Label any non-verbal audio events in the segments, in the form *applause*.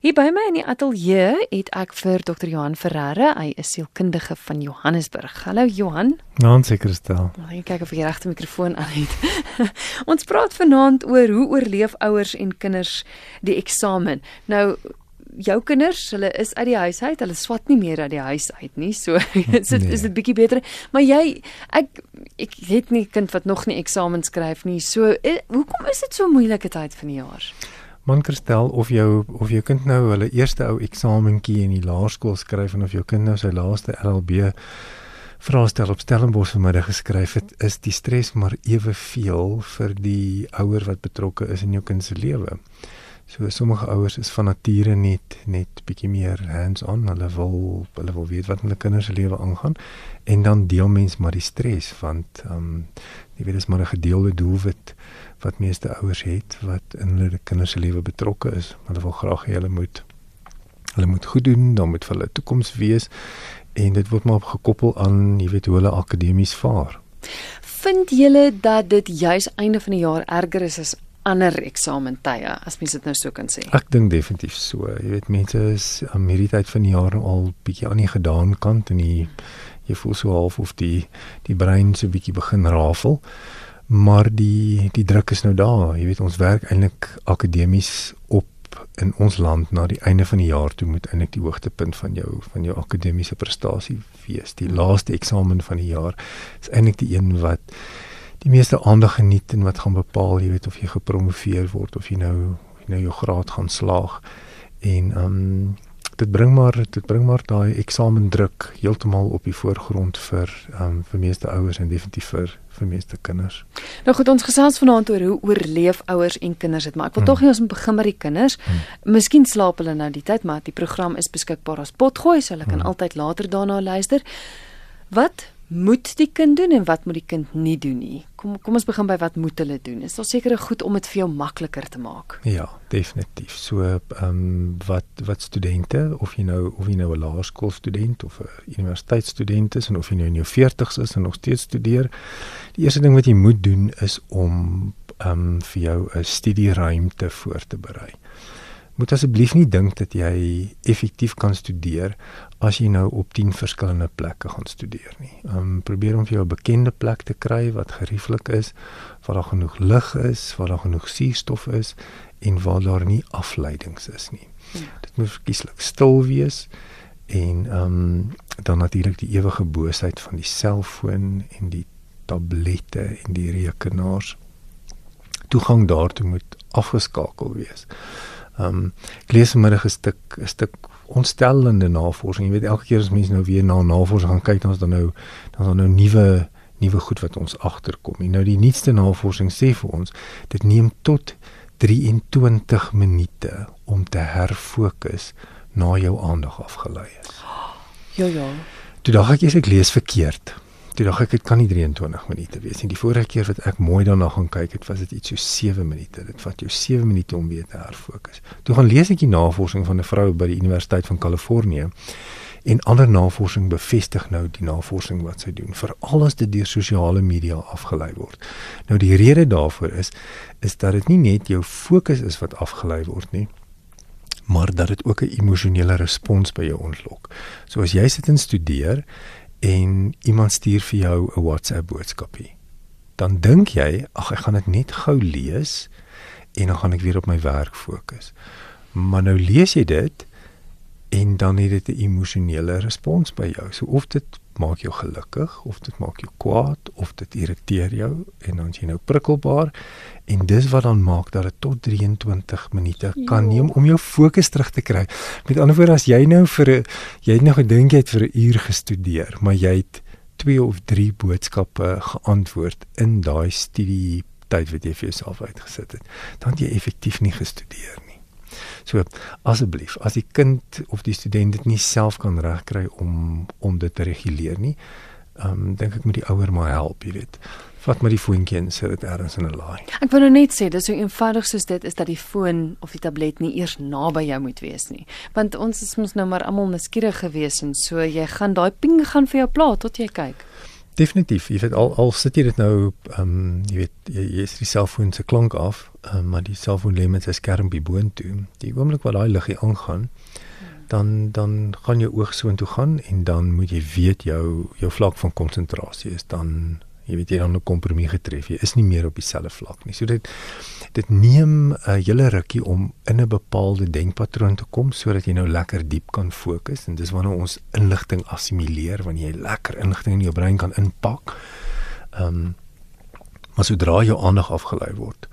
Hier by my in die ateljee het ek vir Dr. Johan Ferreira, hy is sielkundige van Johannesburg. Hallo Johan. Nou, seker stel. Ek kyk of ek die regte mikrofoon aan het. *laughs* Ons praat vanaand oor hoe oorleef ouers en kinders die eksamen. Nou jou kinders, hulle is uit die huis uit, hulle swat nie meer uit die huis uit nie. So *laughs* is dit nee. is dit bietjie beter. Maar jy ek ek het nie kind wat nog nie eksamen skryf nie. So is, hoekom is dit so moeilike tyd van die jaar? Man kristel of jou of jou kind nou hulle eerste ou eksamentjie in die laerskool skryf en of jou kind nou sy laaste LLB vraestel op Stellenbosch vanmiddag geskryf het is die stres maar eweveel vir die ouer wat betrokke is in jou kind se lewe. So sommige ouers is van nature net net bietjie meer hands-on, hulle wil hulle wil weet wat hulle kinders se lewe aangaan en dan deel mens maar die stres want ehm um, jy weet dit is maar 'n gedeelde doelwit wat meeste ouers het wat in hulle kinders se lewe betrokke is. Hulle wil graag hê hulle moet hulle moet goed doen, dan moet vir hulle toekoms wees en dit word maar gekoppel aan jy weet hoe hulle akademies vaar. Vind julle dat dit juis einde van die jaar erger is as ander eksamentye as mens dit nou so kan sê. Ek dink definitief so. Jy weet mense is aan hierdie tyd van die jaar al bietjie aan die gedaan kant en die jy voel so half of die die brein so bietjie begin rafel. Maar die die druk is nou daar. Jy weet ons werk eintlik akademies op in ons land na die einde van die jaar toe moet eintlik die hoogtepunt van jou van jou akademiese prestasie wees. Die laaste eksamen van die jaar is eintlik die een wat die meeste aandag geniet en wat gaan bepaal jy weet of jy gepromoveer word of jy nou jy nou jou graad gaan slaag en ehm um, dit bring maar dit bring maar daai eksamendruk heeltemal op die voorgrond vir um, vir meeste ouers en definitief vir vir meeste kinders. Nou goed, ons gesels vanaand oor hoe oorleef ouers en kinders dit, maar ek wil hmm. tog nie ons moet begin by die kinders. Hmm. Miskien slaap hulle nou die tyd, maar die program is beskikbaar as potgooi, so hulle kan hmm. altyd later daarna luister. Wat moet die kind doen en wat moet die kind nie doen nie? Kom kom ons begin by wat moet hulle doen. Is daar seker goed om dit vir jou makliker te maak? Ja, definitief. So ehm um, wat wat studente of jy nou of jy nou 'n laerskoolstudent of 'n universiteitsstudent is en of jy nou in jou 40's is en nog steeds studeer, die eerste ding wat jy moet doen is om ehm um, vir jou 'n studieruimte voor te berei moet asseblief nie dink dat jy effektief kan studeer as jy nou op 10 verskillende plekke gaan studeer nie. Um, probeer om vir jou 'n bekende plek te kry wat gerieflik is, waar daar genoeg lig is, waar daar genoeg suurstof is en waar daar nie afleidings is nie. Ja. Dit moet verkieslik stil wees en um, dan natuurlik die ewige boosheid van die selfoon en die tablette en die rekenaars. Toegang daartoe moet afgeskakel wees. Ehm um, ek lees vanmiddag 'n stuk 'n stuk ontstellende navorsing. Jy weet elke keer as mense nou weer na navorsing gaan kyk, dan is daar nou dan is daar nou nuwe nuwe goed wat ons agterkom. En nou die nuutste navorsing sê vir ons, dit neem tot 23 minute om te herfokus na jou aandag afgelei is. Ja ja. Toe dink ek ek lees verkeerd toe dink ek dit kan nie 23 minute wees nie. Die vorige keer wat ek mooi daarna gaan kyk het, was dit iets so 7 minute. Dit vat jou 7 minute om weer te herfokus. Toe gaan lees ek die navorsing van 'n vrou by die Universiteit van Kalifornië en ander navorsing bevestig nou die navorsing wat sy doen veral as dit deur sosiale media afgelei word. Nou die rede daarvoor is is dat dit nie net jou fokus is wat afgelei word nie, maar dat dit ook 'n emosionele respons by jou ontlok. So as jy sit en studeer en iemand stuur vir jou 'n WhatsApp boodskapie. Dan dink jy, ag ek gaan dit net gou lees en dan gaan ek weer op my werk fokus. Maar nou lees jy dit en dan het dit 'n emosionele respons by jou. So of dit maak jou gelukkig of dit maak jou kwaad of dit irriteer jou en dan jy nou prikkelbaar en dis wat dan maak dat dit tot 23 minute kan neem om jou fokus terug te kry. Met ander woorde as jy nou vir 'n jy het nou gedink jy het vir 'n uur gestudeer, maar jy het 2 of 3 boodskappe geantwoord in daai studie tyd wat jy vir jouself uitgesit het, dan het jy effektief nie gestudeer nie. So asseblief, as die kind of die student dit nie self kan regkry om om dit te reguleer nie, ehm um, dink ek moet die ouer maar help, jy weet. Vat maar die foontjie en sit dit ergens in 'n laai. Ek wou nou net sê, dis so eenvoudig soos dit is dat die foon of die tablet nie eers naby jou moet wees nie. Want ons is mos nou maar almal nuuskierig gewees en so jy gaan daai ping gaan vir jou pla tot jy kyk. Definitief, jy weet al al sit jy dit nou ehm um, jy weet jy, jy is die selfoon se klank af uh, maar die selfoon lê met sy skermpie boontoe. Die oomblik wat daai liggie aangaan, dan dan gaan jou oog soontoe gaan en dan moet jy weet jou jou vlak van konsentrasie is dan jy weet jy dan 'n kompromie getref. Jy is nie meer op dieselfde vlak nie. So dit dit neem 'n uh, hele rukkie om in 'n bepaalde denkpatroon te kom sodat jy nou lekker diep kan fokus en dis wanneer ons inligting assimileer wanneer jy lekker inligting in jou brein kan inpak. Ehm um, maar sodra jou aandag afgelei word,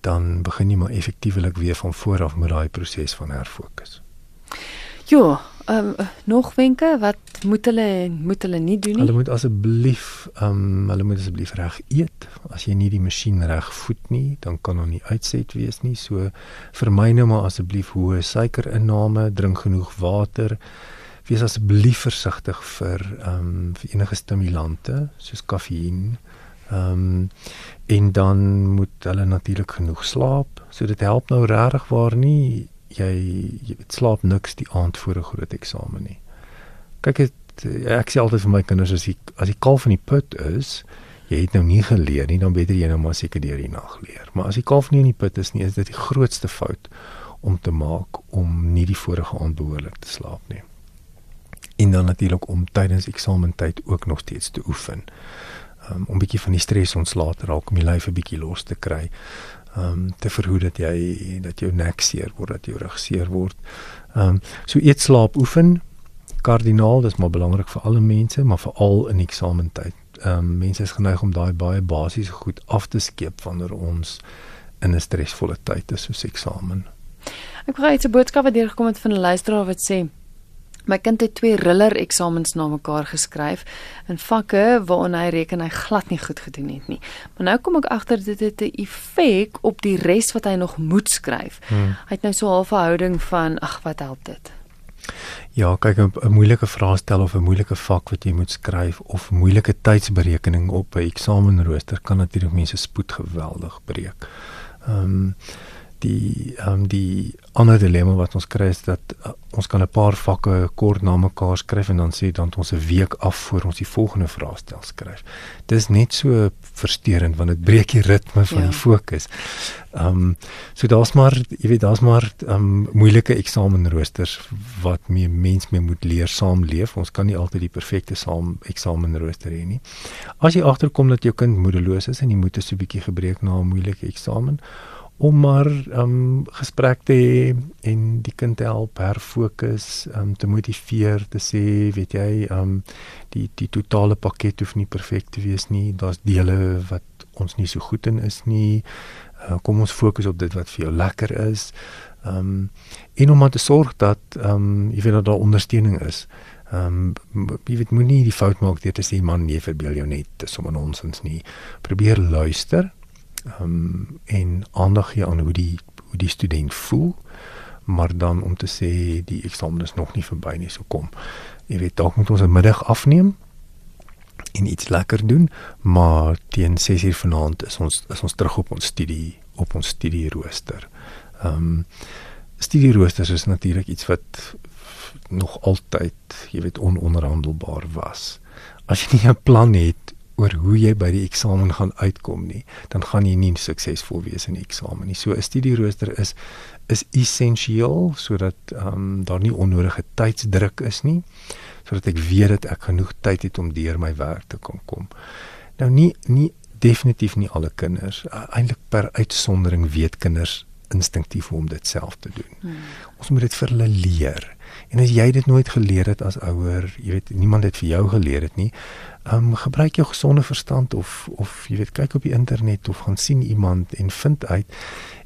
dan begin jy maar effektiewelik weer van voor af met daai proses van herfokus. Ja, um, nog wenke wat moet hulle moet hulle nie doen nie. Hulle moet asseblief ehm um, hulle moet asseblief reg eet. As jy nie die masjien reg voed nie, dan kan hom nie uitset wees nie. So vermy nou maar asseblief hoë suikerinname, drink genoeg water. Wees asseblief versigtig vir ehm um, vir enige stimulante soos kafeïen. Ehm um, en dan moet hulle natuurlik genoeg slaap. So dit help nou regtig waar nie jy jy weet slaap niks die aand voor 'n groot eksamen nie. Kyk het, ek sê altyd vir my kinders as jy as jy kalf in die put is, jy het nou nie geleer nie, dan beter jy nou maar seker deur die nag leer. Maar as jy kalf nie in die put is nie, is dit die grootste fout om te maak om nie die vorige aand behoorlik te slaap nie. En dan natuurlik om tydens eksamentyd ook nog steeds te oefen. Um, om 'n bietjie van die stres ontslae te raak om die lyf 'n bietjie los te kry om um, te verhoed dat jy dat jou nek seer word, dat jou rug seer word. Ehm um, so eet slaap oefen kardinaal, dis maar belangrik vir alle mense, maar veral in eksamentyd. Ehm um, mense is geneig om daai baie basiese goed af te skeep wanneer ons in 'n stresvolle tyd is soos eksamen. Ek kry 'n boodskap wat deurgekom het van 'n luisteraar wat sê My kind het twee riller eksamens na mekaar geskryf in vakke waarna hy reken hy glad nie goed gedoen het nie. Maar nou kom ek agter dit het 'n effek op die res wat hy nog moet skryf. Hmm. Hy het nou so 'n halfe houding van ag wat help dit? Ja, kyk 'n moeilike vraestel of 'n moeilike vak wat jy moet skryf of moeilike tydsberekening op 'n eksamenrooster kan natuurlik mense spoed geweldig breek. Ehm um, die ehm um, die ander dilemma wat ons kry is dat uh, ons kan 'n paar vakke kort na mekaar skryf en dan sê dan ons 'n week af voor ons die volgende vraestel skryf. Dis net so versteurend want dit breek die ritme van ja. die fokus. Ehm um, so daar's maar jy weet daar's maar ehm um, moeilike eksamenroosters wat mee mens mee moet leer saamleef. Ons kan nie altyd die perfekte saam eksamenrooster hê nie. As jy agterkom dat jou kind moedeloos is en jy moet 'n so bietjie gebreek na 'n moeilike eksamen om maar um gesprek te hê en die kind te help herfokus, um te motiveer, te sê, weet jy, um die die totale pakket hoef nie perfek te wees nie. Daar's dele wat ons nie so goed in is nie. Uh, kom ons fokus op dit wat vir jou lekker is. Um en om maar te sorg dat um jy weet dat daar ondersteuning is. Um jy weet moenie die fout maak deur te sê man nee verbeel jou net, dis sommer nonsens nie. Probeer luister um, en aandag gee aan hoe die hoe die student voel maar dan om te sê die eksamen is nog nie verby nie so kom jy weet dalk moet ons 'n middag afneem en iets lekker doen maar teen 6uur vanaand is ons is ons terug op ons studie op ons studie rooster. Ehm um, studie roosters is natuurlik iets wat nog altyd, jy weet, ononderhandelbaar was. As jy nie 'n plan het oor hoe jy by die eksamen gaan uitkom nie, dan gaan jy nie suksesvol wees in die eksamen nie. So 'n studierooster is is essensieel sodat ehm um, daar nie onnodige tydsdruk is nie, sodat ek weet dat ek genoeg tyd het om deur my werk te kan kom. Nou nie nie definitief nie alle kinders, eintlik per uitsondering weet kinders instinktief hoe om dit self te doen. Hmm. Ons moet dit vir hulle leer. En as jy dit nooit geleer het as ouer, jy weet niemand het vir jou geleer het nie, ehm um, gebruik jou gesonde verstand of of jy weet kyk op die internet of gaan sien iemand en vind uit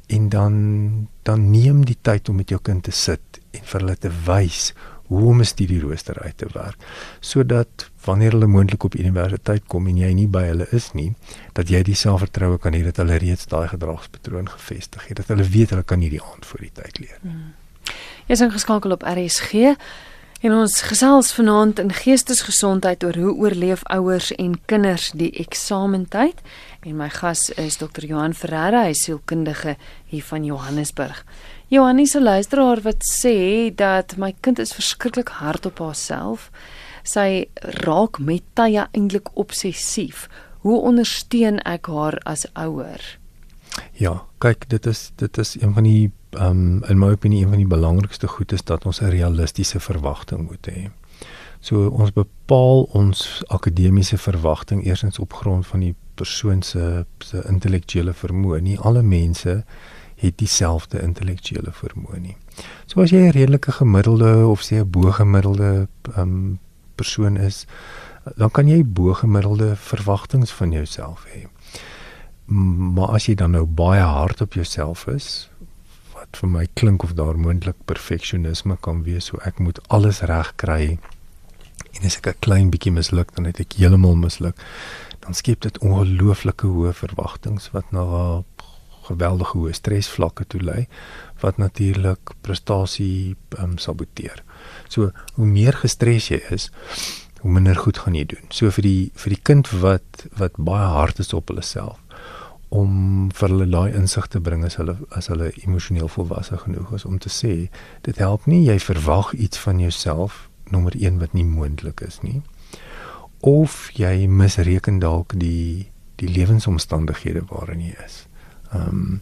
en dan dan neem die tyd om met jou kind te sit en vir hulle te wys hoe om 'n studierooster uit te werk sodat wanneer hulle moontlik op universiteit kom en jy nie by hulle is nie dat jy die selfvertroue kan hê dat hulle reeds daai gedragspatroon gevestig het dat hulle weet hulle kan hierdie aand voor die tyd leer. Hmm. Jy is ingeskakel op RSG. En ons gesels vanaand in geestesgesondheid oor hoe oorleef ouers en kinders die eksamentyd. En my gas is Dr. Johan Ferreira, hy sielkundige hier van Johannesburg. Johan is 'n luisteraar wat sê dat my kind is verskriklik hard op haarself. Sy raak met tye eintlik obsessief. Hoe ondersteun ek haar as ouer? Ja, kyk, dit is dit is een van die um, in my opinie een van die belangrikste goed is dat ons 'n realistiese verwagting moet hê. So ons bepaal ons akademiese verwagting eersins op grond van die persoon se se intellektuele vermoë. Nie alle mense het dieselfde intellektuele vermoë nie. So as jy 'n redelike gemiddelde of sê 'n bo gemiddelde ehm um, persoon is, dan kan jy bo gemiddelde verwagtinge van jouself hê. Maar as jy dan nou baie hard op jouself is, wat vir my klink of daar moontlik perfeksionisme kan wees, so ek moet alles reg kry en as ek 'n klein bietjie misluk, dan het ek heeltemal misluk. Dan skep dit ongelooflike hoë verwagtinge wat na geweldige hoë stresvlakke toe lei wat natuurlik prestasie um, saboteer. So hoe meer gestres jy is, hoe minder goed gaan jy doen. So vir die vir die kind wat wat baie hard is op hulle self om vir hulle daai insig te bring as hulle as hulle emosioneel volwasse genoeg is om te sê dit help nie jy verwag iets van jouself nommer 1 wat nie moontlik is nie of jy misreken dalk die die lewensomstandighede waarin jy is. Ehm um,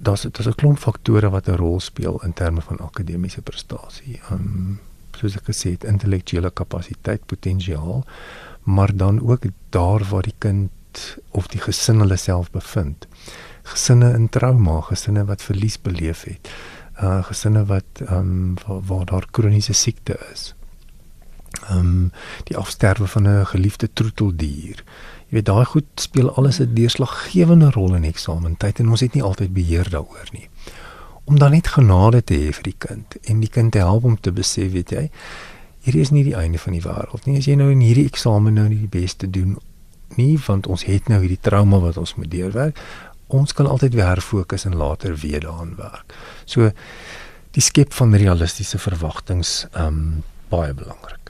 daar's daar's 'n klomp faktore wat 'n rol speel in terme van akademiese prestasie. Ehm um, soos ek gesê het, intellektuele kapasiteit, potensiaal, maar dan ook daar waar die kind of die gesin hulle self bevind. Gesinne in trauma, gesinne wat verlies beleef het uh gesinne wat ehm um, waar, waar daar kroniese siekte is. Ehm um, die afsterwe van 'n geliefde troeteldier. Jy weet daai goed speel alles 'n deurslaggewende rol in eksamentyd en ons het nie altyd beheer daaroor nie. Om dan net genade te hê vir die kind en die kind te help om te besef, weet jy, hier is nie die einde van die wêreld nie. As jy nou in hierdie eksamen nou nie die beste doen nie, want ons het nou hierdie trauma wat ons moet deurwerk, ons kan altyd weer herfokus en later weer daaraan werk. So die skep van realistiese verwagtinge um baie belangrik.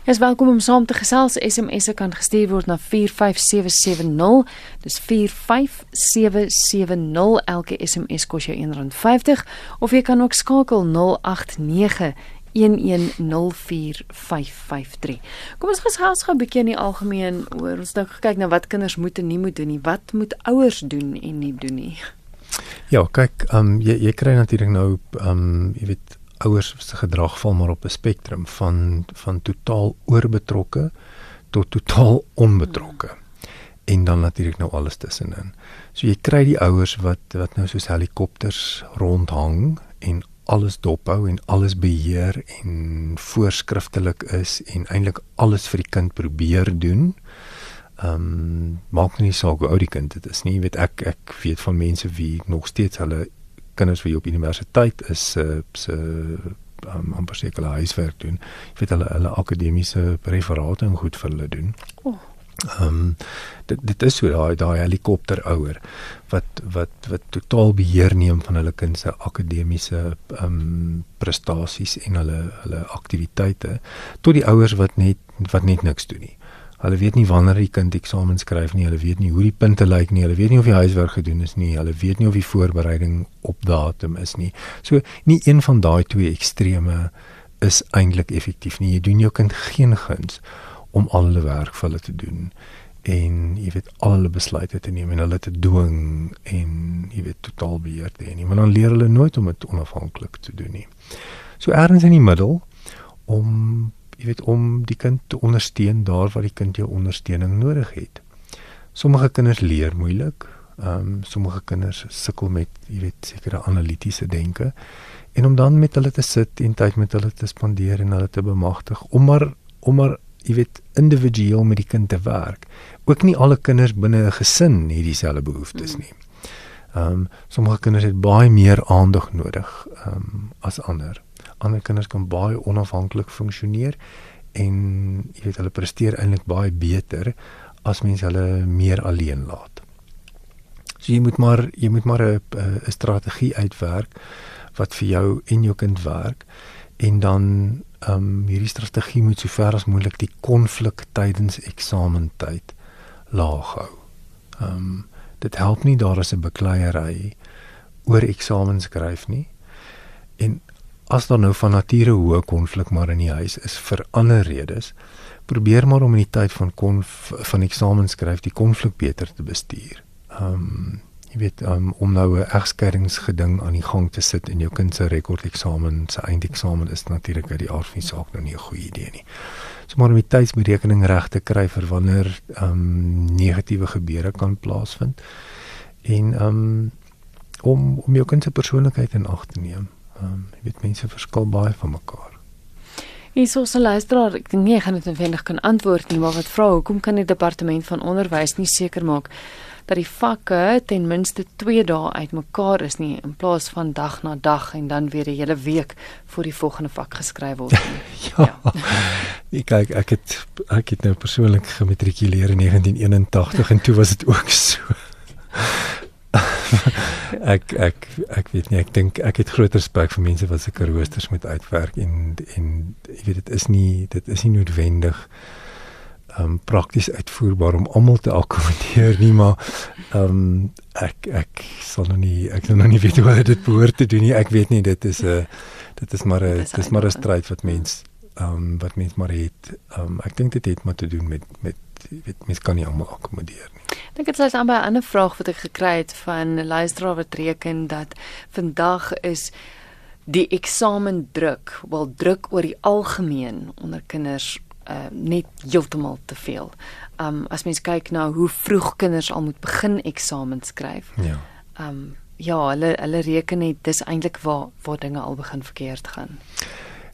Jy is welkom om saam te gesels. SMS'e kan gestuur word na 45770. Dis 45770. Elke SMS kos jou R1.50 of jy kan ook skakel 089 0891104553. Kom ons gesels gou 'n bietjie in die algemeen oor ons nou kyk na wat kinders moet en nie moet doen nie. Wat moet ouers doen en nie doen nie? Ja, kyk, ehm um, jy jy kry natuurlik nou ehm um, jy weet ouers se gedrag val maar op 'n spektrum van van totaal oorbetrokke tot totaal onbetrokke. Hmm. En dan natuurlik nou alles tussenin. So jy kry die ouers wat wat nou soos helikopters rondhang en alles dophou en alles beheer en voorskriftelik is en eintlik alles vir die kind probeer doen. Ehm um, maak nie saak hoe oud die kind dit is nie. Jy weet ek ek weet van mense wie nog steeds hulle kinders wie op universiteit is se uh, se um, amper seker hulle huiswerk doen. Jy weet hulle hulle akademiese referate en goed vir hulle doen. Oh. Ehm um, dit dit is so daai daai helikopter ouer wat wat wat totaal beheer neem van hulle kind se akademiese ehm um, prestasies en hulle hulle aktiwiteite tot die ouers wat net wat net niks doen nie. Hulle weet nie wanneer die kind eksamen skryf nie, hulle weet nie hoe die punte lyk nie, hulle weet nie of die huiswerk gedoen is nie, hulle weet nie of die voorbereiding op datum is nie. So nie een van daai twee extreme is eintlik effektief nie. Jy doen jou kind geen guns om al hulle werk vir hulle te doen en jy weet al hulle besluite te neem en hulle te dwing en jy weet totaal beheer te hê nie want dan leer hulle nooit om dit onafhanklik te doen nie. So ergens in die middel om jy weet om die kind te ondersteun daar waar die kind jou ondersteuning nodig het. Sommige kinders leer moeilik. Ehm um, sommige kinders sukkel met jy weet sekere analitiese denke en om dan met hulle te sit en tyd met hulle te spandeer en hulle te bemagtig om maar om maar jy weet individueel met die kind te werk. Ook nie alle kinders binne 'n gesin het dieselfde behoeftes nie. Ehm um, sommige kinders het baie meer aandag nodig ehm um, as ander. Ander kinders kan baie onafhanklik funksioneer en jy weet hulle presteer eintlik baie beter as mens hulle meer alleen laat. So jy moet maar jy moet maar 'n 'n strategie uitwerk wat vir jou en jou kind werk en dan ehm um, hierdie strategie moet sover as moontlik die konflik tydens eksamentyd laag hou. Ehm um, dit help nie daar is 'n bekleierery oor eksamens skryf nie. En as daar nou van nature hoë konflik maar in die huis is vir ander redes, probeer maar om in die tyd van konf van eksamens skryf die konflik beter te bestuur. Ehm um, jy weet um, om nou 'n egskeidingsgeding aan die gang te sit in jou kind se rekordeksamen, se eindeksamen is natuurlik uit die aard van die saak nou nie 'n goeie idee nie. So maar om die tydsberekening reg te kry vir wanneer ehm um, negatiewe gebeure kan plaasvind en ehm um, om om jou kind se persoonlikheid in ag te neem. Ehm um, jy weet mense verskil baie van mekaar. Is so 'n luisteraar, ek dink nie ek gaan dit noodwendig kan antwoord nie, maar wat vra hoekom kan die departement van onderwys nie seker maak dat die vakke ten minste 2 dae uitmekaar is nie in plaas van dag na dag en dan weer 'n hele week voor die volgende vak geskryf word nie. *laughs* ja. ja. Ek kyk ek het ek het nou persoonlik gematrikuleer in 1981 en toe was dit ook *laughs* so. ek ek ek weet nie ek dink ek het groot respek vir mense wat sulke roosters moet uitwerk en en jy weet dit is nie dit is nie noodwendig um prakties uitvoerbaar om almal te akkommodeer nie maar um ek ek sal nog nie ek sal nog nie weet hoe dit behoort te doen nie. Ek weet nie dit is 'n dit is maar 'n dit is maar 'n stryd wat mens um wat mens maar het. Um ek dink dit het maar te doen met met weet mens kan nie almal akkommodeer nie. Dink dit is aanby 'n ander vraag wat ek gekry het van luisteraar wat reken dat vandag is die eksamen druk, wel druk oor die algemeen onder kinders uh, net heeltemal te veel. Um as mens kyk na hoe vroeg kinders al moet begin eksamens skryf. Ja. Um ja, hulle hulle reken net dis eintlik waar waar dinge al begin verkeerd gaan.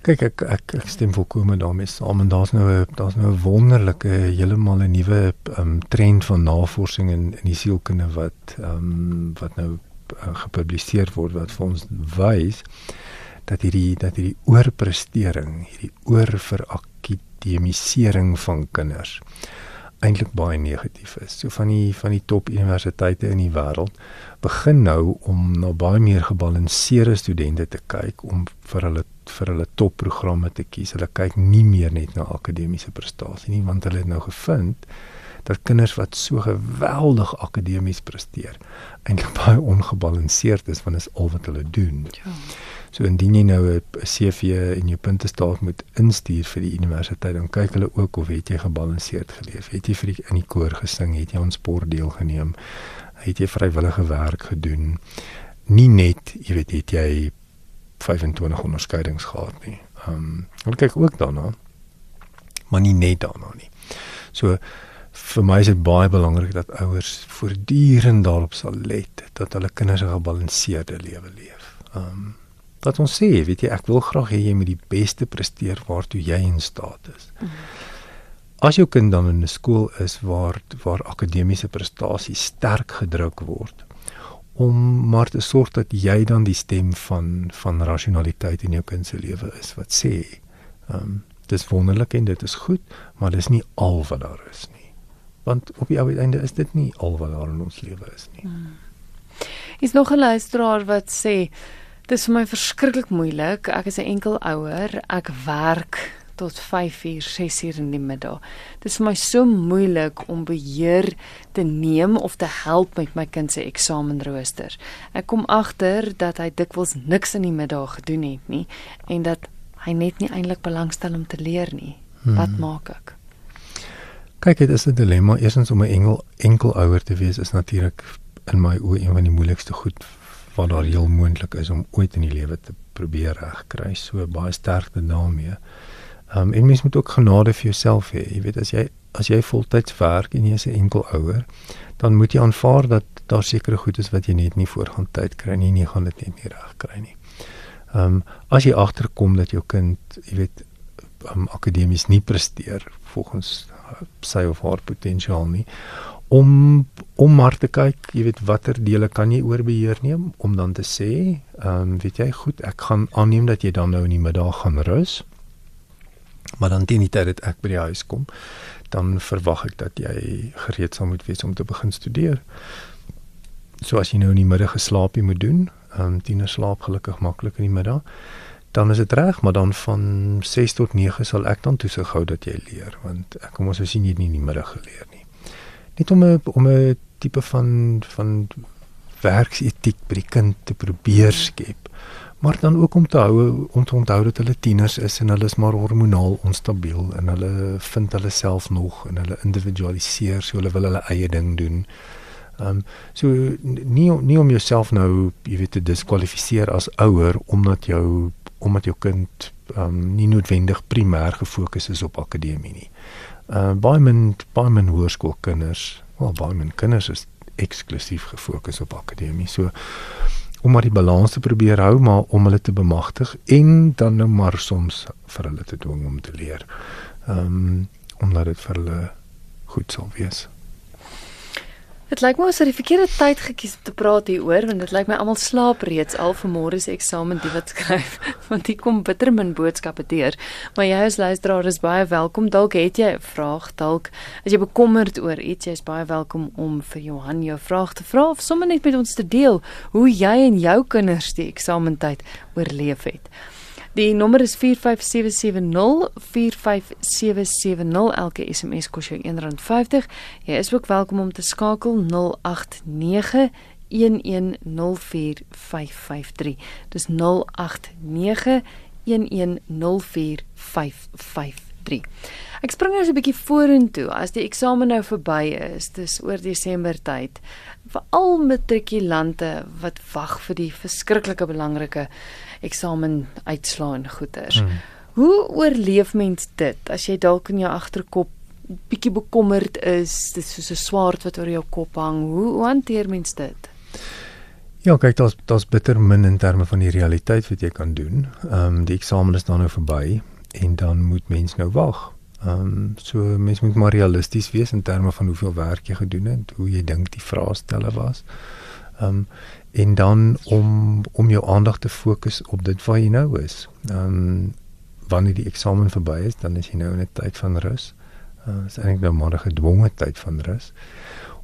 Kyk ek ek, ek stem volkome daarmee saam en daar's nou 'n daar's nou 'n wonderlike heeltemal 'n nuwe um, trend van navorsing in in die sielkunde wat um, wat nou uh, gepubliseer word wat vir ons wys dat hierdie dat hierdie oorprestering, hierdie oorverakademiesering van kinders eintlik baie negatief is. So van die van die top universiteite in die wêreld begin nou om na baie meer gebalanseerde studente te kyk om vir hulle vir hulle topprogramme te kies. Hulle kyk nie meer net na akademiese prestasie nie, want hulle het nou gevind dat kinders wat so geweldig akademies presteer, eintlik baie ongebalanseerd is dit is al wat hulle doen. Ja. So indien jy nou 'n CV en jou punte staat moet instuur vir die universiteit, dan kyk hulle ook of het jy gebalanseerd geleef. Het jy vir die, in die koor gesing, het jy aan sport deelgeneem, het jy vrywillige werk gedoen. Nie net, jy weet, het jy 25 onderskeidings gehad nie. Ehm um, hulle kyk ook daarna. Maar nie net daarna nie. So vir my is dit baie belangrik dat ouers voortdurend daarop sal let dat hulle kinders 'n gebalanseerde lewe leef. Ehm um, wat ons sê, weet jy, ek wil graag hê jy moet die beste presteer waartoe jy in staat is. As jou kind dan in 'n skool is waar waar akademiese prestasies sterk gedruk word, om maar te sorg dat jy dan die stem van van rasionaliteit in jou kind se lewe is wat sê ehm um, dis wonderlik en dit is goed maar dis nie al wat daar is nie want op die einde is dit nie al wat daar in ons lewe is nie hmm. is nog 'n luisteraar wat sê dis vir my verskriklik moeilik ek is 'n enkel ouer ek werk tot 5 uur, 6 uur in die middag. Dit is vir my so moeilik om beheer te neem of te help met my kind se eksamenrooster. Ek kom agter dat hy dikwels niks in die middag gedoen het nie en dat hy net nie eintlik belangstel om te leer nie. Wat hmm. maak ek? Kyk, dit is 'n dilemma. Eerstens om 'n engel enkel ouer te wees is natuurlik in my oë een van die moeilikste goed wat daar heel moontlik is om ooit in die lewe te probeer regkry. So baie sterkte daarmee. Um, en mens moet ook genade vir jouself hê. Jy weet as jy as jy voltyds werk en jy is 'n enkel ouer, dan moet jy aanvaar dat daar sekere goed is wat jy net nie voorgaan tyd kry nie en jy gaan dit net nie reg kry nie. Ehm um, as jy agterkom dat jou kind, jy weet, um, akademies nie presteer volgens sy of haar potensiaal nie, om om maar te kyk, jy weet watter dele kan jy oorbeheer neem om dan te sê, ehm um, weet jy goed, ek gaan aanneem dat jy dan nou in die middag gaan rus. Maar dan teen die tyd dat ek by die huis kom, dan verwag ek dat jy gereed sal moet wees om te begin studeer. So as jy nou in die middag geslaapie moet doen, ehm um, tiener slaap gelukkig maklik in die middag, dan is dit reg, maar dan van 6 tot 9 sal ek dan toesig hou dat jy leer, want ek kom ons sien jy nie in die middag geleer nie. Net om 'n om 'n tipe van van werksetiek by die kind te probeer skep maar dan ook om te hou om te onthou dat hulle tieners is en hulle is maar hormonaal onstabiel en hulle vind hulle self nog en hulle individualiseer so hulle wil hulle eie ding doen. Ehm um, so nie nie om jouself nou, jy weet, te diskwalifiseer as ouer omdat jou omdat jou kind ehm um, nie noodwendig primêr gefokus is op akademie nie. Uh, baie min baie min hoërskoolkinders, wel baie min kinders is eksklusief gefokus op akademie. So om maar die balans te probeer hou maar om hulle te bemagtig en dan nou maar soms vir hulle te dwing om te leer. Ehm um, omdat dit vir hulle goed sal wees. Dit lyk my ons het die verkeerde tyd gekies om te praat hieroor want dit lyk my almal slaap reeds al vir môre se eksamen die wat skryf *laughs* want hier kom bitter min boodskappe deur. Maar jy as luisteraar is baie welkom. Dalk het jy 'n vraag, dalk as jy bekommerd oor iets, jy's baie welkom om vir Johan jou vraag te vra of sommer net met ons te deel hoe jy en jou kinders die eksamentyd oorleef het. Die nommer is 45770 45770 elke SMS kos jou R1.50. Jy is ook welkom om te skakel 089 1104553. Dis 089 1104553. Ek spring nou so 'n bietjie vorentoe as die eksamen nou verby is, dis oor Desember tyd. Vir al matrikulante wat wag vir die verskriklike belangrike eksamen uitslaa en goeters. Hmm. Hoe oorleef mens dit as jy dalk in jou agterkop bietjie bekommerd is, dit is soos 'n swaard wat oor jou kop hang. Hoe, hoe hanteer mens dit? Ja, kyk, daar's daar's bitter min in terme van die realiteit wat jy kan doen. Ehm um, die eksamen is dan nou verby en dan moet mens nou wag. Ehm um, so mens moet maar realisties wees in terme van hoeveel werk jy gedoen het, hoe jy dink die vraestelle was. Ehm um, en dan om om jou aandag te fokus op dit waar jy nou is. Ehm um, wanneer die eksamen verby is, dan is jy nou in 'n tyd van rus. Uh, is eintlik nou maar 'n gedwonge tyd van rus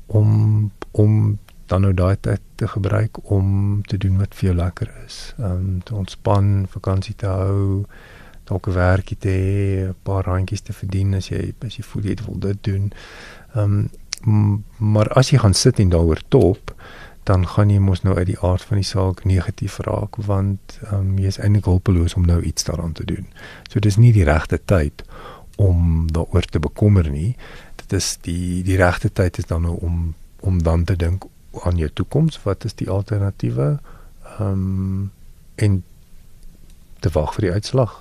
om om dan nou daai tyd te gebruik om te doen wat vir jou lekker is. Ehm um, te ontspan, vakansie te hou, dalk 'n werkie te hê, 'n paar randjies te verdien as jy as jy voel jy wil dit doen. Ehm um, maar as jy gaan sit en daaroor top, dan gaan jy mos nou uit die aard van die saak negatief raak want um, jy is eintlik hulpeloos om nou iets daaraan te doen. So dis nie die regte tyd om daaroor te bekommer nie. Dit is die die regte tyd is dan nou om om dan te dink aan jou toekoms, wat is die alternatiewe? Ehm um, en te wag vir die uitslag.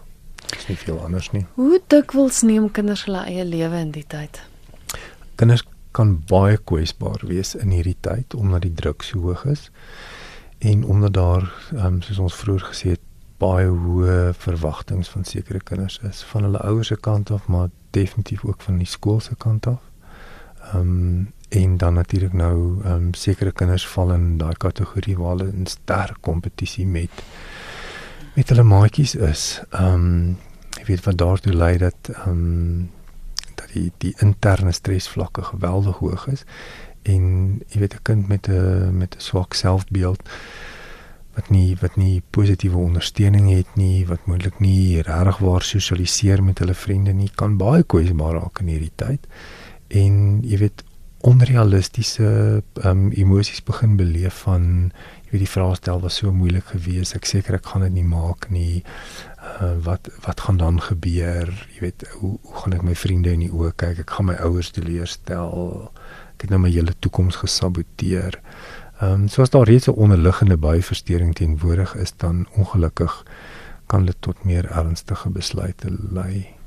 Dis nie veel anders nie. Hoe dikwels neem kinders hulle eie lewe in die tyd? Kinders kan baie kwesbaar wees in hierdie tyd omdat die druk so hoog is en omdat daar um, soos ons vroeër gesê het baie hoë verwagtinge van sekere kinders is van hulle ouers se kant af maar definitief ook van die skool se kant af. Ehm um, en dan natuurlik nou ehm um, sekere kinders val in daai kategorie waar hulle in sterk kompetisie met met hulle maatjies is. Ehm um, ek weet van daartoe lei dat ehm um, die die interne stresvlakke geweldig hoog is en jy weet 'n kind met 'n met 'n swak selfbeeld wat nie wat nie positiewe ondersteuning het nie wat moontlik nie regtig waar sosialiseer met hulle vriende nie kan baie kwesbaar raak in hierdie tyd en jy weet onrealistiese um, emosies begin beleef van jy weet die vraestel was so moeilik geweest ek seker ek gaan dit nie maak nie uh, wat wat gaan dan gebeur? Jy weet, hoe hoe gaan ek my vriende in die oë kyk? Ek gaan my ouers teleurstel. Ek het nou my hele toekoms gesaboteer. Ehm um, soos daar reeds 'n onderliggende byversteuring teenwoordig is, dan ongelukkig kan dit tot meer ernstige besluite lei.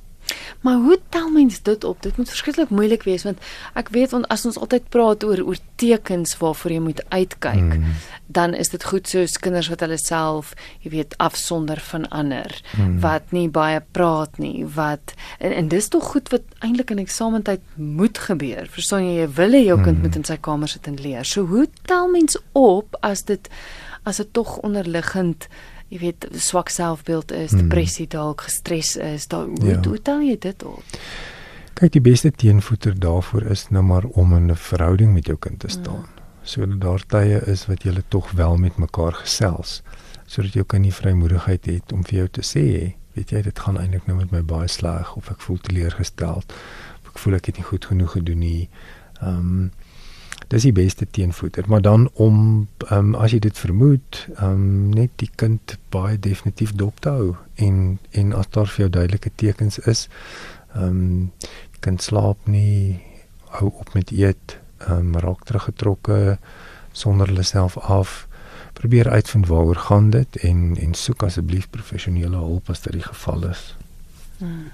Maar hoe tel mens dit op? Dit moet verskriklik moeilik wees want ek weet want as ons altyd praat oor oor tekens waarvoor jy moet uitkyk, mm. dan is dit goed soos kinders wat hulle self, jy weet, afsonder van ander, mm. wat nie baie praat nie, wat en, en dis tog goed wat eintlik in eksamentyd moet gebeur. Verstaan jy, jy wil hê jou kind mm. moet in sy kamer sit en leer. So hoe tel mens op as dit as dit tog onderliggend jy weet swak selfbeeld is, mm. depressie dalk, gestres is, daar hoe, ja. hoe tel jy dit op? Kyk, die beste teenvoeter daarvoor is nou maar om in 'n verhouding met jou kind te staan. Mm. Sodat daar tye is wat julle tog wel met mekaar gesels, sodat jou kind nie vrymoedigheid het om vir jou te sê, weet jy, dit gaan eintlik nou met my baie sleg of ek voel teleurgesteld of ek voel ek het nie goed genoeg gedoen nie. Ehm um, dis die beste teenvoeter maar dan om um, as jy dit vermoed um, net die kind baie definitief dop te hou en en as daar vir jou duidelike tekens is ehm um, kind slaap nie hou op met eet ehm um, raak teruggetrokke sonder hulle self af. Probeer uitvind waaroor gaan dit en en soek asseblief professionele hulp as dit die geval is. Hmm.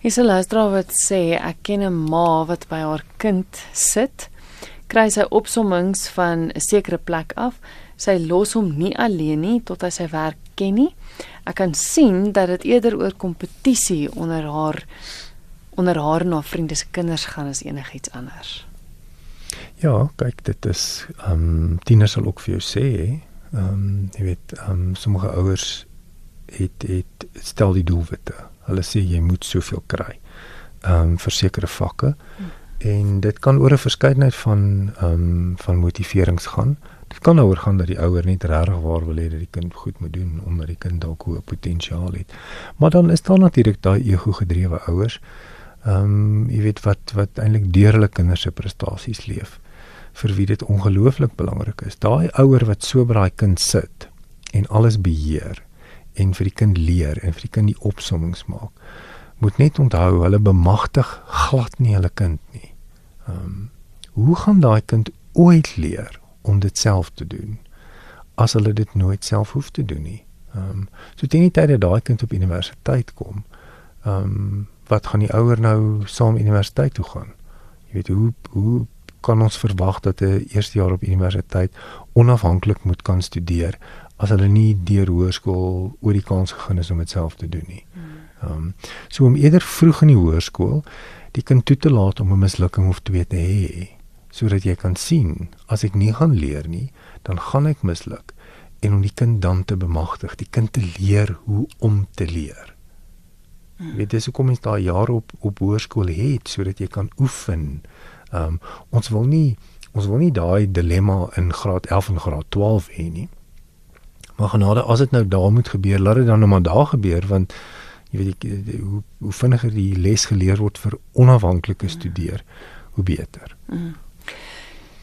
Is 'n luisteraar wat sê ek ken 'n ma wat by haar kind sit, kry sy opsommings van 'n sekere plek af. Sy los hom nie alleen nie tot hy sy werk ken nie. Ek kan sien dat dit eerder oor kompetisie onder haar onder haar haar vriende se kinders gaan as enigiets anders. Ja, kyk, dit is ehm um, tieners sal ook vir jou sê, ehm um, jy weet, ehm um, sommige ouers het het stel die doelwitte. Hulle sê jy moet soveel kry. Ehm um, vir sekere vakke. Hmm. En dit kan oor 'n verskeidenheid van ehm um, van motiverings gaan. Dit kan daaroor gaan dat die ouer net regtig waar wil hê dat die kind goed moet doen omdat die kind dalk hoë potensiaal het. Maar dan is daar natuurlik daai ego gedrewe ouers. Ehm um, jy weet wat wat eintlik deur hulle kinders se prestasies leef vir wie dit ongelooflik belangrik is. Daai ouer wat so by daai kind sit en alles beheer en vir die kind leer en vir die kind die opsommings maak. Moet net onthou hulle bemagtig glad nie hulle kind nie. Ehm um, hoe gaan daai kind ooit leer om dit self te doen as hulle dit nooit self hoef te doen nie. Ehm um, so teen die tyd dat daai kind op universiteit kom, ehm um, wat gaan die ouer nou saam universiteit toe gaan? Jy weet hoe hoe kan ons verwag dat 'n eerste jaar op universiteit onafhanklik moet kan studeer as hulle nie deur hoërskool oor die kans gegaan is om dit self te doen nie. Hmm. Ehm um, so om eerder vroeg in die hoërskool die kind toe te laat om 'n mislukking of twee te hê sodat jy kan sien as ek nie gaan leer nie, dan gaan ek misluk en om die kind dan te bemagtig, die kind te leer hoe om te leer. Hmm. Weet jy, so kom ons daai jaar op op hoërskool het sodat jy kan oefen. Ehm um, ons wil nie ons wil nie daai dilemma in graad 11 en graad 12 hê nie. Maar genade, as dit nou daar moet gebeur, laat dit dan nou maar daar gebeur want jy weet ek, hoe hoe vinniger die les geleer word vir onafhanklike hmm. studeer, hoe beter. Mm.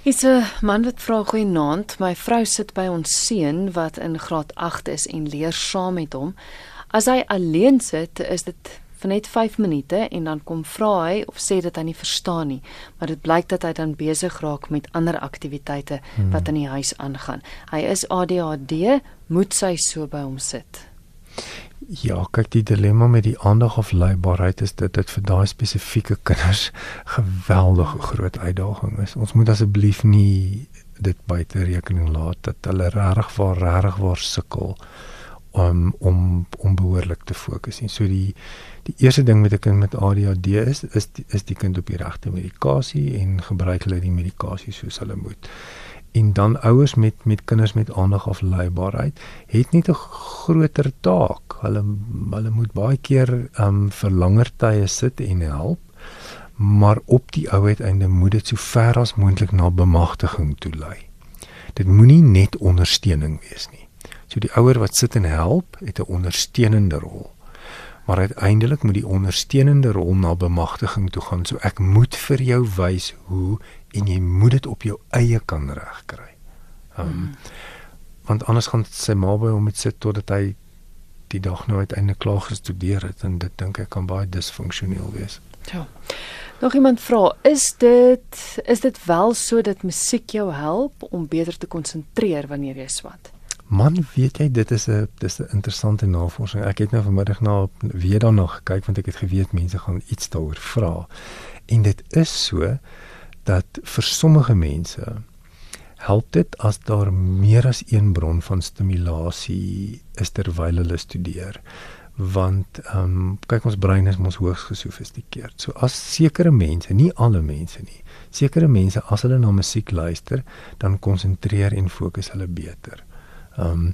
Is 'n man wat vra goeienaand, my vrou sit by ons seun wat in graad 8 is en leer saam met hom. As hy alleen sit, is dit vir net 5 minute en dan kom vra hy of sê dat hy nie verstaan nie, maar dit blyk dat hy dan besig raak met ander aktiwiteite hmm. wat in die huis aangaan. Hy is ADHD, moet sy so by hom sit. Ja, kyk die dilemma met die aandag of leibaarheid is dit dit vir daai spesifieke kinders geweldige groot uitdaging is. Ons moet asseblief nie dit buite rekening laat dat hulle regtig waar regtig waar sukkel om om om behoorlik te fokus. En so die die eerste ding met 'n kind met ADHD is is die, is die kind op die regte medikasie en gebruik hulle die medikasie soos hulle moet en dan ouers met met kinders met aandagafleibaarheid het net 'n groter taak. Hulle hulle moet baie keer um vir langer tye sit en help. Maar op die ou uiteinde moet dit so ver as moontlik na bemagtiging toe lei. Dit moenie net ondersteuning wees nie. So die ouer wat sit en help, het 'n ondersteunende rol. Maar uiteindelik moet die ondersteunende rol na bemagtiging toe gaan. So ek moet vir jou wys hoe en jy moet dit op jou eie kan regkry. Ehm um, mm. want anders gaan sy ma by hom met sit totdat hy die dag nou uiteindelik klaar gestudeer het en dit dink ek kan baie disfunksioneel wees. Ja. Nog iemand vra, is dit is dit wel so dat musiek jou help om beter te konsentreer wanneer jy swat? Man, weet jy, dit is 'n dis 'n interessante navorsing. Ek het nou vanmiddag na weer daarna gekyk want ek het geweet mense gaan iets daaroor vra. En dit is so dat vir sommige mense help dit as daar meer as een bron van stimulasie is terwyl hulle studeer want ehm um, kyk ons brein is mos hoogs gesofistikeerd. So as sekere mense, nie alle mense nie, sekere mense as hulle na musiek luister, dan konsentreer en fokus hulle beter. Ehm um,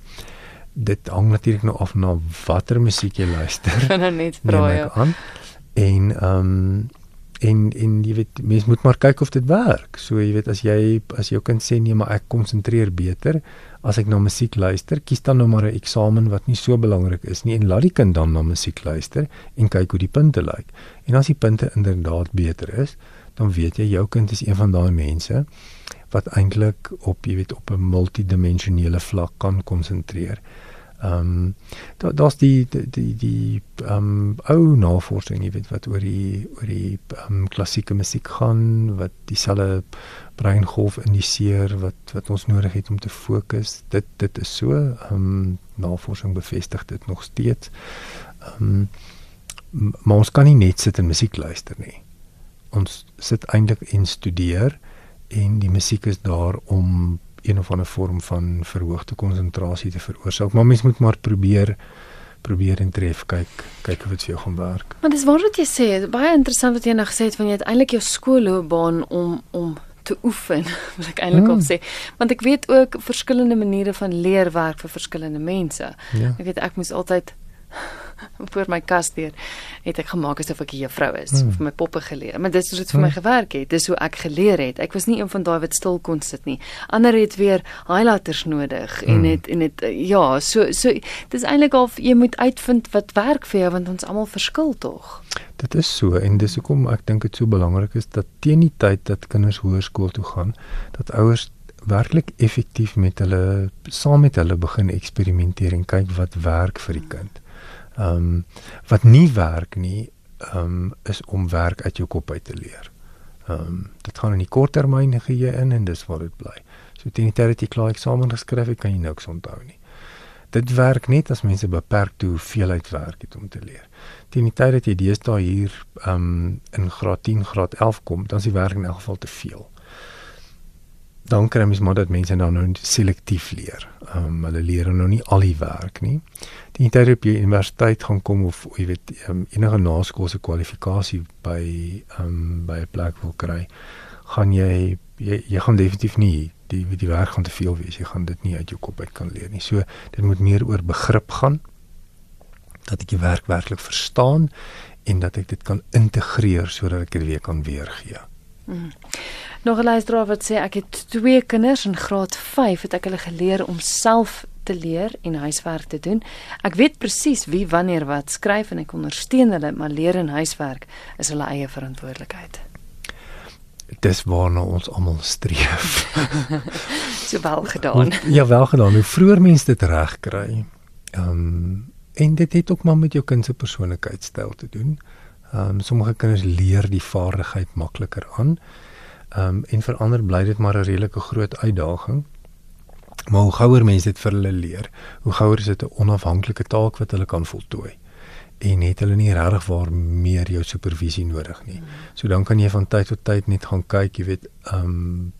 dit hang natuurlik nou af na watter musiek jy luister. Kan *laughs* nou net vra ja. En ehm um, en en jy weet mens moet maar kyk of dit werk. So jy weet as jy as jou kind sê nee maar ek konsentreer beter as ek na musiek luister, kies dan nou maar 'n eksamen wat nie so belangrik is nie en laat die kind dan na musiek luister en kyk hoe die punte lyk. En as die punte inderdaad beter is, dan weet jy jou kind is een van daai mense wat eintlik op jy weet op 'n multidimensionele vlak kan konsentreer. Ehm um, daar daar's die die die, ehm um, ou navorsing, jy weet wat oor die oor die ehm um, klassieke musiek gaan wat dieselfde breingolf indiseer wat wat ons nodig het om te fokus. Dit dit is so ehm um, navorsing bevestig dit nog steeds. Ehm um, maar ons kan nie net sit en musiek luister nie. Ons sit eintlik en studeer en die musiek is daar om een of ander vorm van verhoogde konsentrasie te veroorsaak. Maar mens moet maar probeer probeer en tref kyk kyk of dit vir jou gaan werk. Maar dis waar wat jy sê, baie interessant wat jy nou gesê het van jy het eintlik jou skoolloopbaan om om te oefen, *laughs* wil ek eintlik hmm. op sê. Want ek weet ook verskillende maniere van leer werk vir verskillende mense. Ja. Ek weet ek moes altyd *laughs* voor my kas deur het ek gemaak asof ek 'n juffrou is hmm. vir my poppe geleer. Maar dis hoe dit vir my hmm. gewerk het. Dis hoe ek geleer het. Ek was nie een van daai wat stil kon sit nie. Ander het weer highlighters nodig hmm. en het en het ja, so so dis eintlik al jy moet uitvind wat werk vir jou want ons almal verskil tog. Dit is so en dis hoekom ek dink dit so belangrik is dat teen die tyd dat kinders hoërskool toe gaan, dat ouers werklik effektief met hulle saam met hulle begin eksperimenteer en kyk wat werk vir die kind. Ehm um, wat nie werk nie, ehm um, is om werk uit jou kop uit te leer. Ehm um, dit gaan in die korttermyn geheue in en dis waar dit bly. So teen die tyd dat jy klaar eksamen geskryf het, kan jy niks onthou nie. Dit werk net as mense beperkte hoeveelheid werk het om te leer. Teen die tyd dat jy deesdae hier ehm um, in graad 10, graad 11 kom, dan is die werk in elk geval te veel dan kry mens maar dat mense dan nou selektief leer. Ehm um, hulle leer nou nie al die werk nie. Die tyd op jy universiteit gaan kom of jy weet um, enige naskoolse kwalifikasie by ehm um, by 'n plek wil kry, gaan jy jy, jy gaan definitief nie die die werk gaan te veel wees. Jy gaan dit nie uit jou kop uit kan leer nie. So dit moet meer oor begrip gaan dat ek die werk werklik verstaan en dat ek dit kan integreer sodat ek dit weer kan weergee. Mm. Nog 'n luisteraar wat sê ek het twee kinders in graad 5 het ek hulle geleer om self te leer en huiswerk te doen. Ek weet presies wie wanneer wat skryf en ek ondersteun hulle, maar leer en huiswerk is hulle eie verantwoordelikheid. Dis waarna ons almal streef. *laughs* so wel gedaan. *laughs* Ja, wel gedaan. Hoe vroeër mense dit reg kry. Ehm um, en dit het ook maar met jou kind se persoonlikheidstyl te doen. Ehm um, sommige kinders leer die vaardigheid makliker aan. Ehm um, en vir ander bly dit maar 'n redelike groot uitdaging. Maar hoe gouer mense dit vir hulle leer, hoe gouer is dit 'n onafhanklike taak wat hulle kan voltooi. En het hulle nie regtig waar meer jou supervisie nodig nie. So dan kan jy van tyd tot tyd net gaan kyk, jy weet, ehm um,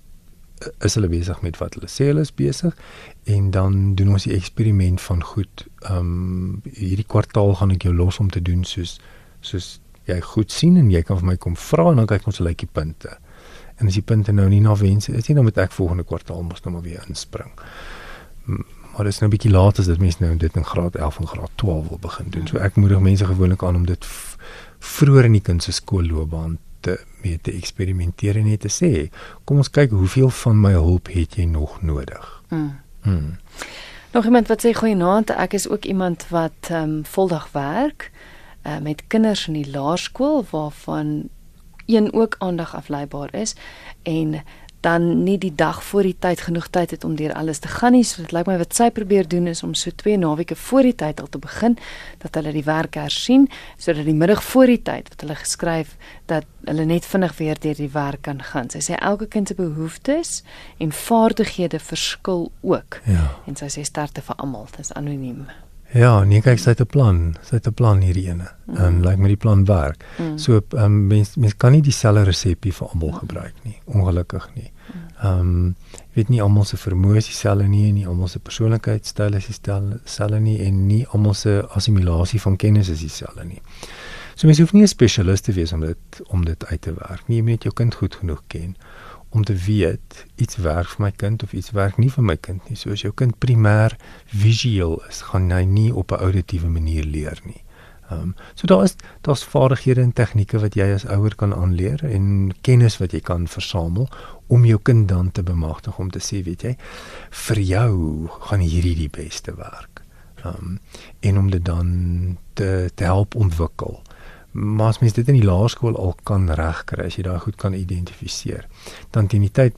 is hulle besig met wat hulle sê hulle is besig en dan doen ons die eksperiment van goed ehm um, hierdie kwartaal gaan ek jou los om te doen soos soos jy goed sien en jy kan vir my kom vra en dan kyk ons lyk die punte. En as die punte nou nie na wens is nie, dan moet ek volgende kwartaal mos nou maar weer inspring. Maar dit is nou 'n bietjie laat as dit mense nou dit in graad 11 en graad 12 wil begin doen. So ek moedig mense gewoonlik aan om dit vroeër in die kind se skoolloopbaan te mee te eksperimenteer en net te sê, kom ons kyk hoeveel van my hulp het jy nog nodig. Mm. Mm. Nog iemand wat sê goeienaand, ek is ook iemand wat ehm um, voldag werk uh, met kinders in die laerskool waarvan een ook aandag afleibaar is en dan nie die dag voor die tyd genoeg tyd het om deur alles te gaan nie. So dit lyk my wat sy probeer doen is om so 2 naweke voor die tyd al te begin dat hulle die werk hersien sodat die middag voor die tyd wat hulle geskryf dat hulle net vinnig weer deur die werk kan gaan. Sy sê elke kind se behoeftes en vaardighede verskil ook. Ja. En sy sê sterkte vir almal. Dit is anoniem. Ja, nee kyk, sy het 'n plan. Sy het 'n plan hierdie ene. Mm. En lyk like my die plan werk. Mm. So ehm um, mens mens kan nie dieselfde resepie vir almal gebruik nie, ongelukkig nie. Ehm um, weet nie almal se vermoë is dieselfde nie en nie almal se persoonlikheidstyl is dieselfde nie en nie almal se assimilasie van kennis is dieselfde nie. So mens hoef nie 'n spesialis te wees om dit om dit uit te werk nie. Jy moet jou kind goed genoeg ken om te weet iets werk vir my kind of iets werk nie vir my kind nie. So as jou kind primêr visueel is, gaan hy nie op 'n auditiewe manier leer nie. Ehm um, so daar is daar's vaardighede en tegnieke wat jy as ouer kan aanleer en kennis wat jy kan versamel om jou kind dan te bemagtig om te sê, weet jy, vir jou gaan hierdie die beste werk. Ehm um, en om dit dan te, te help ontwikkel maar as mens dit in die laerskool al kan regkry as jy daai goed kan identifiseer dan teen die tyd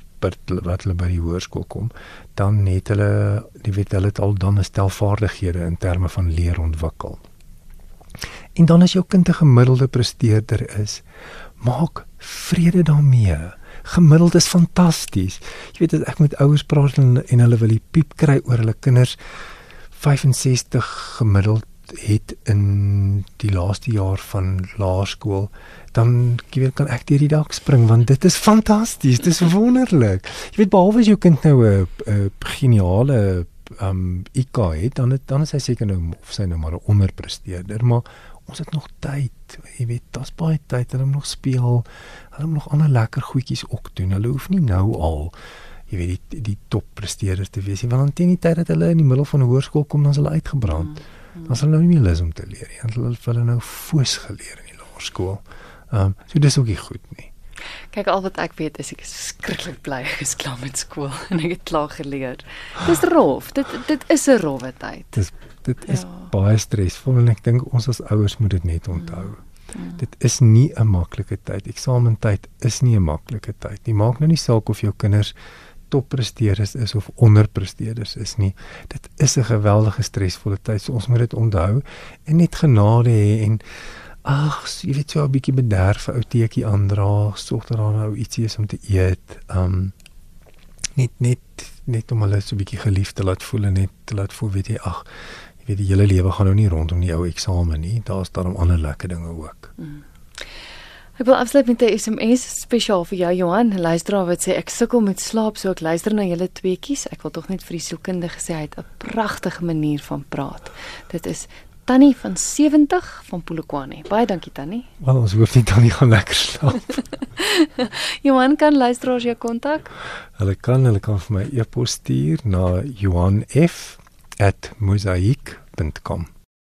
wat hulle by die hoërskool kom, dan het hulle, jy weet hulle het al dan 'n stel vaardighede in terme van leer ontwikkel. En dan as jou kind 'n gemiddelde presteerder is, maak vrede daarmee. Gemiddeld is fantasties. Jy weet ek met ouers praat en, en hulle wil die piep kry oor hulle kinders 65 gemiddeld het in die laaste jaar van laerskool dan weet kan ek deur die dak spring want dit is fantasties dit is wonderlik jy weet behalwe as jou kind nou 'n geniale um IQ het dan het, dan is hy seker nou of sy nou maar 'n onderpresteerder maar ons het nog tyd. Jy weet, daar's baie tyd. Hulle moet nog speel. Hulle moet nog ander lekker goedjies ook doen. Hulle hoef nie nou al jy weet die die top presteerders te wees nie. Want teen die tyd dat hulle in die middel van hoërskool kom, dan is hulle uitgebrand. Mm, mm. Dan sal hulle nou nie meer lus om te leer nie. Hulle het hulle nou foos geleer in die laerskool. Ehm um, so dis ook nie goed nie. Kyk al wat ek weet is ek is skrikkelik bly ek is klaar met skool *laughs* en ek het klaar geleer. Dis rof. Dit dit is 'n rowwe tyd. Dis dit is ja. baie stresvol en ek dink ons as ouers moet dit net onthou. Mm. Mm. Dit is nie 'n maklike tyd. Eksamentyd is nie 'n maklike tyd nie. Maak nou nie saak of jou kinders toppresteerders is of onderpresteerders is nie. Dit is 'n geweldige stresvolle tyd. So ons moet dit onthou en net genade hê en ag, jy weet so 'n bietjie bederf ou teetjie aandra, sorg dat daar nou ietsie is om te eet. Um net net net om hulle so 'n bietjie geliefd te laat voel en net te laat voel weet jy ag jy weet die hele lewe gaan nou nie rondom die ou eksamen nie. Daar's daarom ander lekker dinge ook. Mm. Ek wil afsluit met 'n SMS spesiaal vir jou Johan. Luisteraar wat sê ek sukkel met slaap, so ek luister na julle tweeetjies. Ek wil tog net vir die sielkundige sê hy het 'n pragtige manier van praat. Dit is Tannie van 70 van Polokwane. Baie dankie Tannie. Wel ons hoef nie Tannie gaan lekker slaap. *laughs* Johan kan luisteraars jou kontak. Hulle kan hulle kan vir my e-pos stuur na Johan F @mosaik.com